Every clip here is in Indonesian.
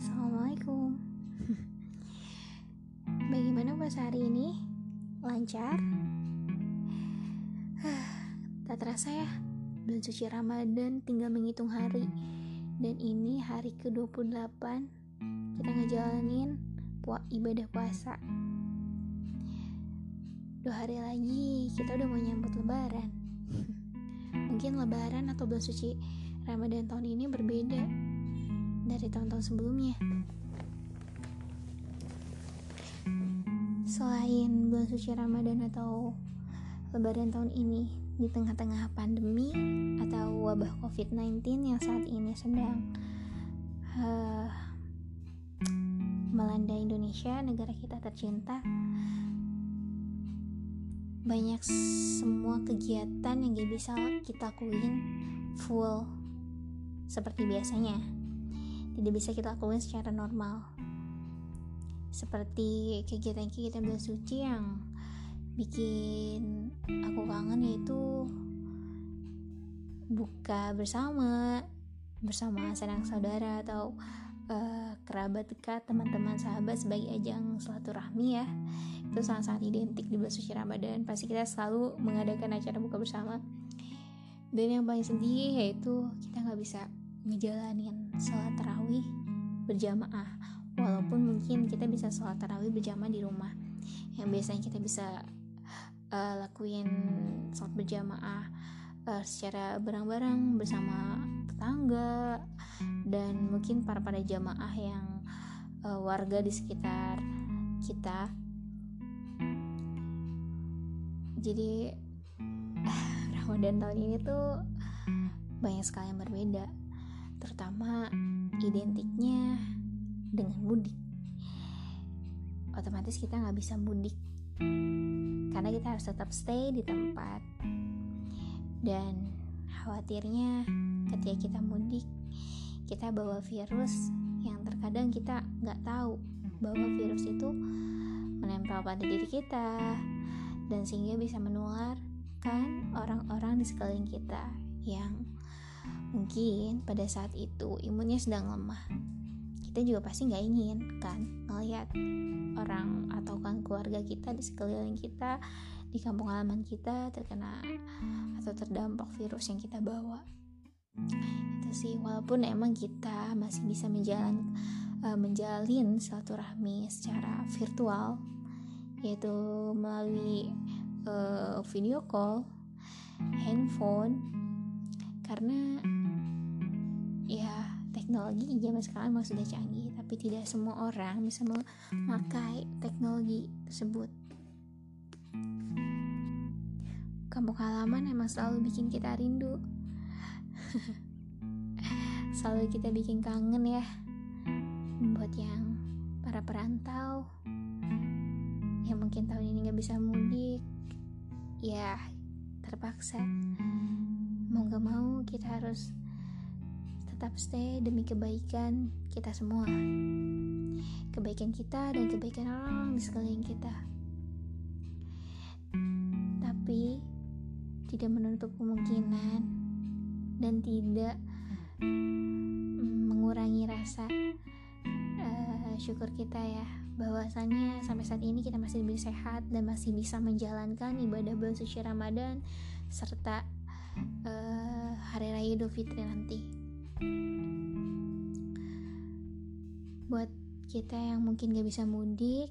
Assalamualaikum. Bagaimana puasa hari ini? Lancar? Tak terasa ya Bulan suci Ramadan tinggal menghitung hari. Dan ini hari ke-28. Kita ngejalanin puak ibadah puasa. Dua hari lagi kita udah mau nyambut lebaran. Mungkin lebaran atau bulan suci Ramadan tahun ini berbeda dari tahun-tahun sebelumnya. Selain bulan suci Ramadan atau Lebaran tahun ini di tengah-tengah pandemi atau wabah COVID-19 yang saat ini sedang uh, melanda Indonesia, negara kita tercinta, banyak semua kegiatan yang gak bisa kita lakuin full seperti biasanya tidak bisa kita lakukan secara normal. Seperti kegiatan-kegiatan bulan suci yang bikin aku kangen yaitu buka bersama bersama sanak saudara atau uh, kerabat dekat teman-teman sahabat sebagai ajang silaturahmi ya. Itu sangat-sangat identik di bulan suci Ramadan. Pasti kita selalu mengadakan acara buka bersama. Dan yang paling sedih yaitu kita nggak bisa ngejalanin sholat tarawih berjamaah. Walaupun mungkin kita bisa sholat tarawih berjamaah di rumah. Yang biasanya kita bisa uh, lakuin sholat berjamaah uh, secara bareng-bareng bersama tetangga dan mungkin para para jamaah yang uh, warga di sekitar kita. Jadi Ramadan tahun ini tuh banyak sekali yang berbeda terutama identiknya dengan mudik. Otomatis kita nggak bisa mudik karena kita harus tetap stay di tempat. Dan khawatirnya ketika kita mudik kita bawa virus yang terkadang kita nggak tahu bahwa virus itu menempel pada diri kita dan sehingga bisa menularkan orang-orang di sekeliling kita yang Mungkin pada saat itu imunnya sedang lemah. Kita juga pasti nggak ingin kan ngelihat orang atau kan keluarga kita di sekeliling kita di kampung halaman kita terkena atau terdampak virus yang kita bawa. Itu sih walaupun emang kita masih bisa menjalan uh, menjalin silaturahmi secara virtual yaitu melalui uh, video call, handphone karena teknologi zaman sekarang memang sudah canggih tapi tidak semua orang bisa memakai teknologi tersebut. Kampung halaman emang selalu bikin kita rindu. Selalu kita bikin kangen ya. Buat yang para perantau yang mungkin tahun ini nggak bisa mudik ya terpaksa mau gak mau kita harus tetap stay demi kebaikan kita semua. Kebaikan kita dan kebaikan orang di sekeliling kita. Tapi tidak menutup kemungkinan dan tidak mm, mengurangi rasa uh, syukur kita ya bahwasannya sampai saat ini kita masih lebih sehat dan masih bisa menjalankan ibadah bulan suci Ramadan serta uh, hari raya Idul Fitri nanti. Buat kita yang mungkin gak bisa mudik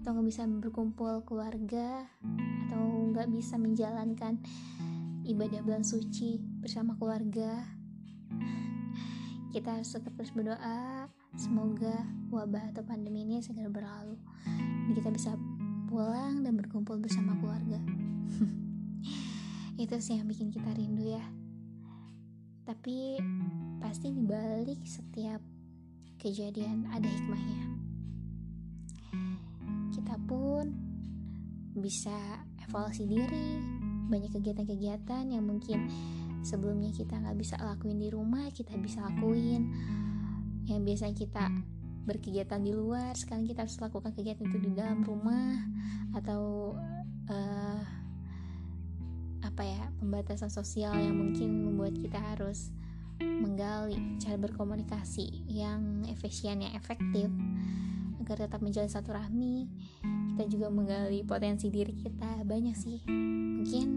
atau gak bisa berkumpul keluarga atau gak bisa menjalankan ibadah bulan suci bersama keluarga kita harus tetap terus berdoa. Semoga wabah atau pandemi ini segera berlalu dan kita bisa pulang dan berkumpul bersama keluarga itu sih yang bikin kita rindu ya. Tapi pasti dibalik setiap kejadian ada hikmahnya. Kita pun bisa evaluasi diri banyak kegiatan-kegiatan yang mungkin sebelumnya kita nggak bisa lakuin di rumah kita bisa lakuin. Yang biasa kita berkegiatan di luar sekarang kita harus lakukan kegiatan itu di dalam rumah atau uh, apa ya pembatasan sosial yang mungkin membuat kita harus menggali cara berkomunikasi yang efisien yang efektif agar tetap menjalin satu rahmi kita juga menggali potensi diri kita banyak sih. Mungkin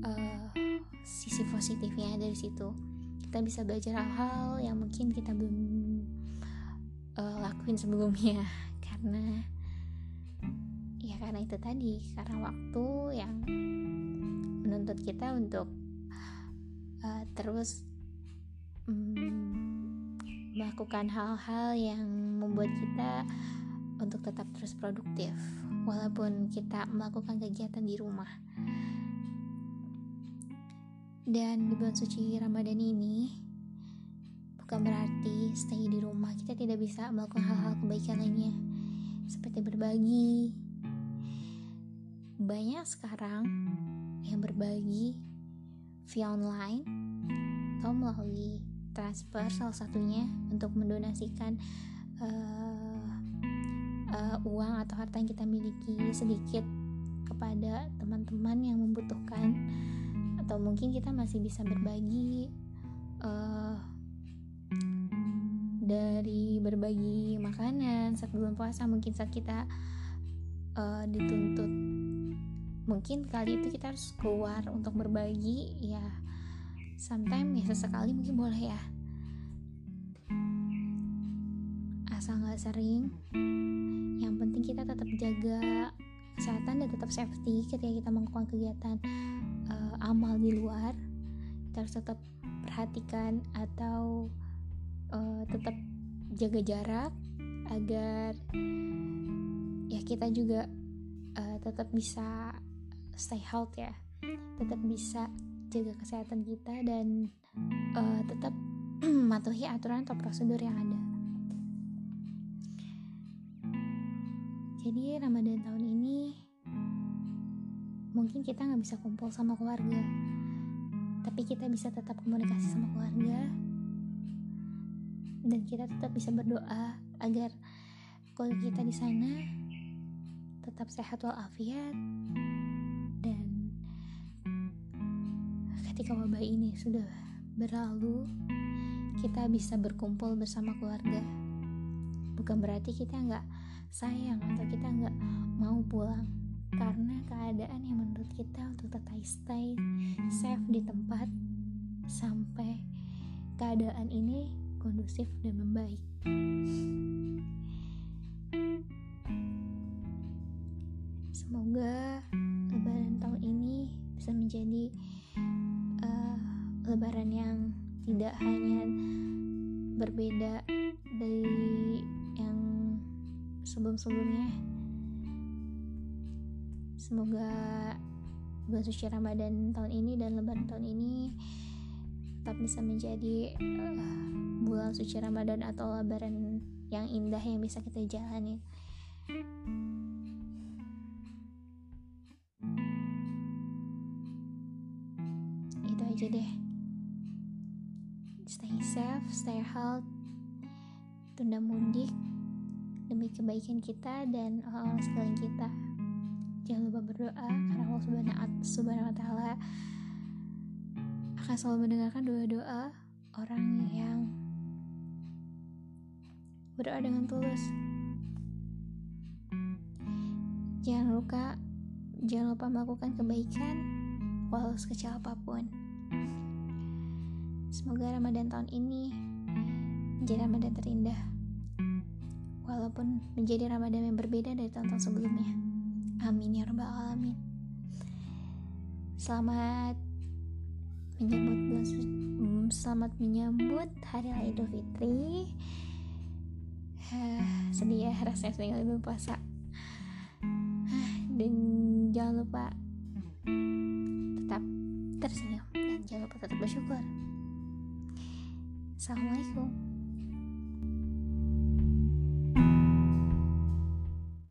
uh, sisi positifnya dari situ. Kita bisa belajar hal-hal yang mungkin kita belum uh, lakuin sebelumnya karena ya karena itu tadi karena waktu yang menuntut kita untuk uh, terus um, melakukan hal-hal yang membuat kita untuk tetap terus produktif walaupun kita melakukan kegiatan di rumah. Dan di bulan suci Ramadan ini bukan berarti stay di rumah kita tidak bisa melakukan hal-hal kebaikan lainnya seperti berbagi. Banyak sekarang yang berbagi via online atau melalui transfer salah satunya untuk mendonasikan uh, uh, uang atau harta yang kita miliki sedikit kepada teman-teman yang membutuhkan. Atau mungkin kita masih bisa berbagi uh, dari berbagi makanan saat bulan puasa. Mungkin saat kita uh, dituntut mungkin kali itu kita harus keluar untuk berbagi ya. Sometimes ya sesekali mungkin boleh ya. Asal nggak sering. Yang penting kita tetap jaga kesehatan dan tetap safety ketika kita melakukan kegiatan uh, amal di luar. Kita harus tetap perhatikan atau uh, tetap jaga jarak agar ya kita juga uh, tetap bisa stay health ya tetap bisa jaga kesehatan kita dan uh, tetap mematuhi aturan atau prosedur yang ada. Jadi Ramadan tahun ini mungkin kita nggak bisa kumpul sama keluarga, tapi kita bisa tetap komunikasi sama keluarga dan kita tetap bisa berdoa agar keluarga kita di sana tetap sehat walafiat ketika wabah ini sudah berlalu, kita bisa berkumpul bersama keluarga. Bukan berarti kita nggak sayang atau kita nggak mau pulang, karena keadaan yang menurut kita untuk tetap stay safe di tempat sampai keadaan ini kondusif dan membaik. Berbeda dari yang sebelum-sebelumnya. Semoga bulan suci Ramadan tahun ini dan lebaran tahun ini tetap bisa menjadi uh, bulan suci Ramadan atau lebaran yang indah yang bisa kita jalani itu aja deh safe, stay healthy, tunda mudik demi kebaikan kita dan orang-orang sekalian kita. Jangan lupa berdoa karena Allah Subhanahu wa taala akan selalu mendengarkan doa-doa orang yang berdoa dengan tulus. Jangan lupa jangan lupa melakukan kebaikan walau sekecil apa pun. Semoga Ramadan tahun ini menjadi Ramadan terindah. Walaupun menjadi Ramadan yang berbeda dari tahun-tahun sebelumnya. Amin ya rabbal alamin. Selamat menyambut bulan hmm, selamat menyambut hari raya Idul Fitri. Sedih ya rasanya tinggal bulan puasa. Dan jangan lupa tetap tersenyum dan jangan lupa tetap bersyukur. Assalamualaikum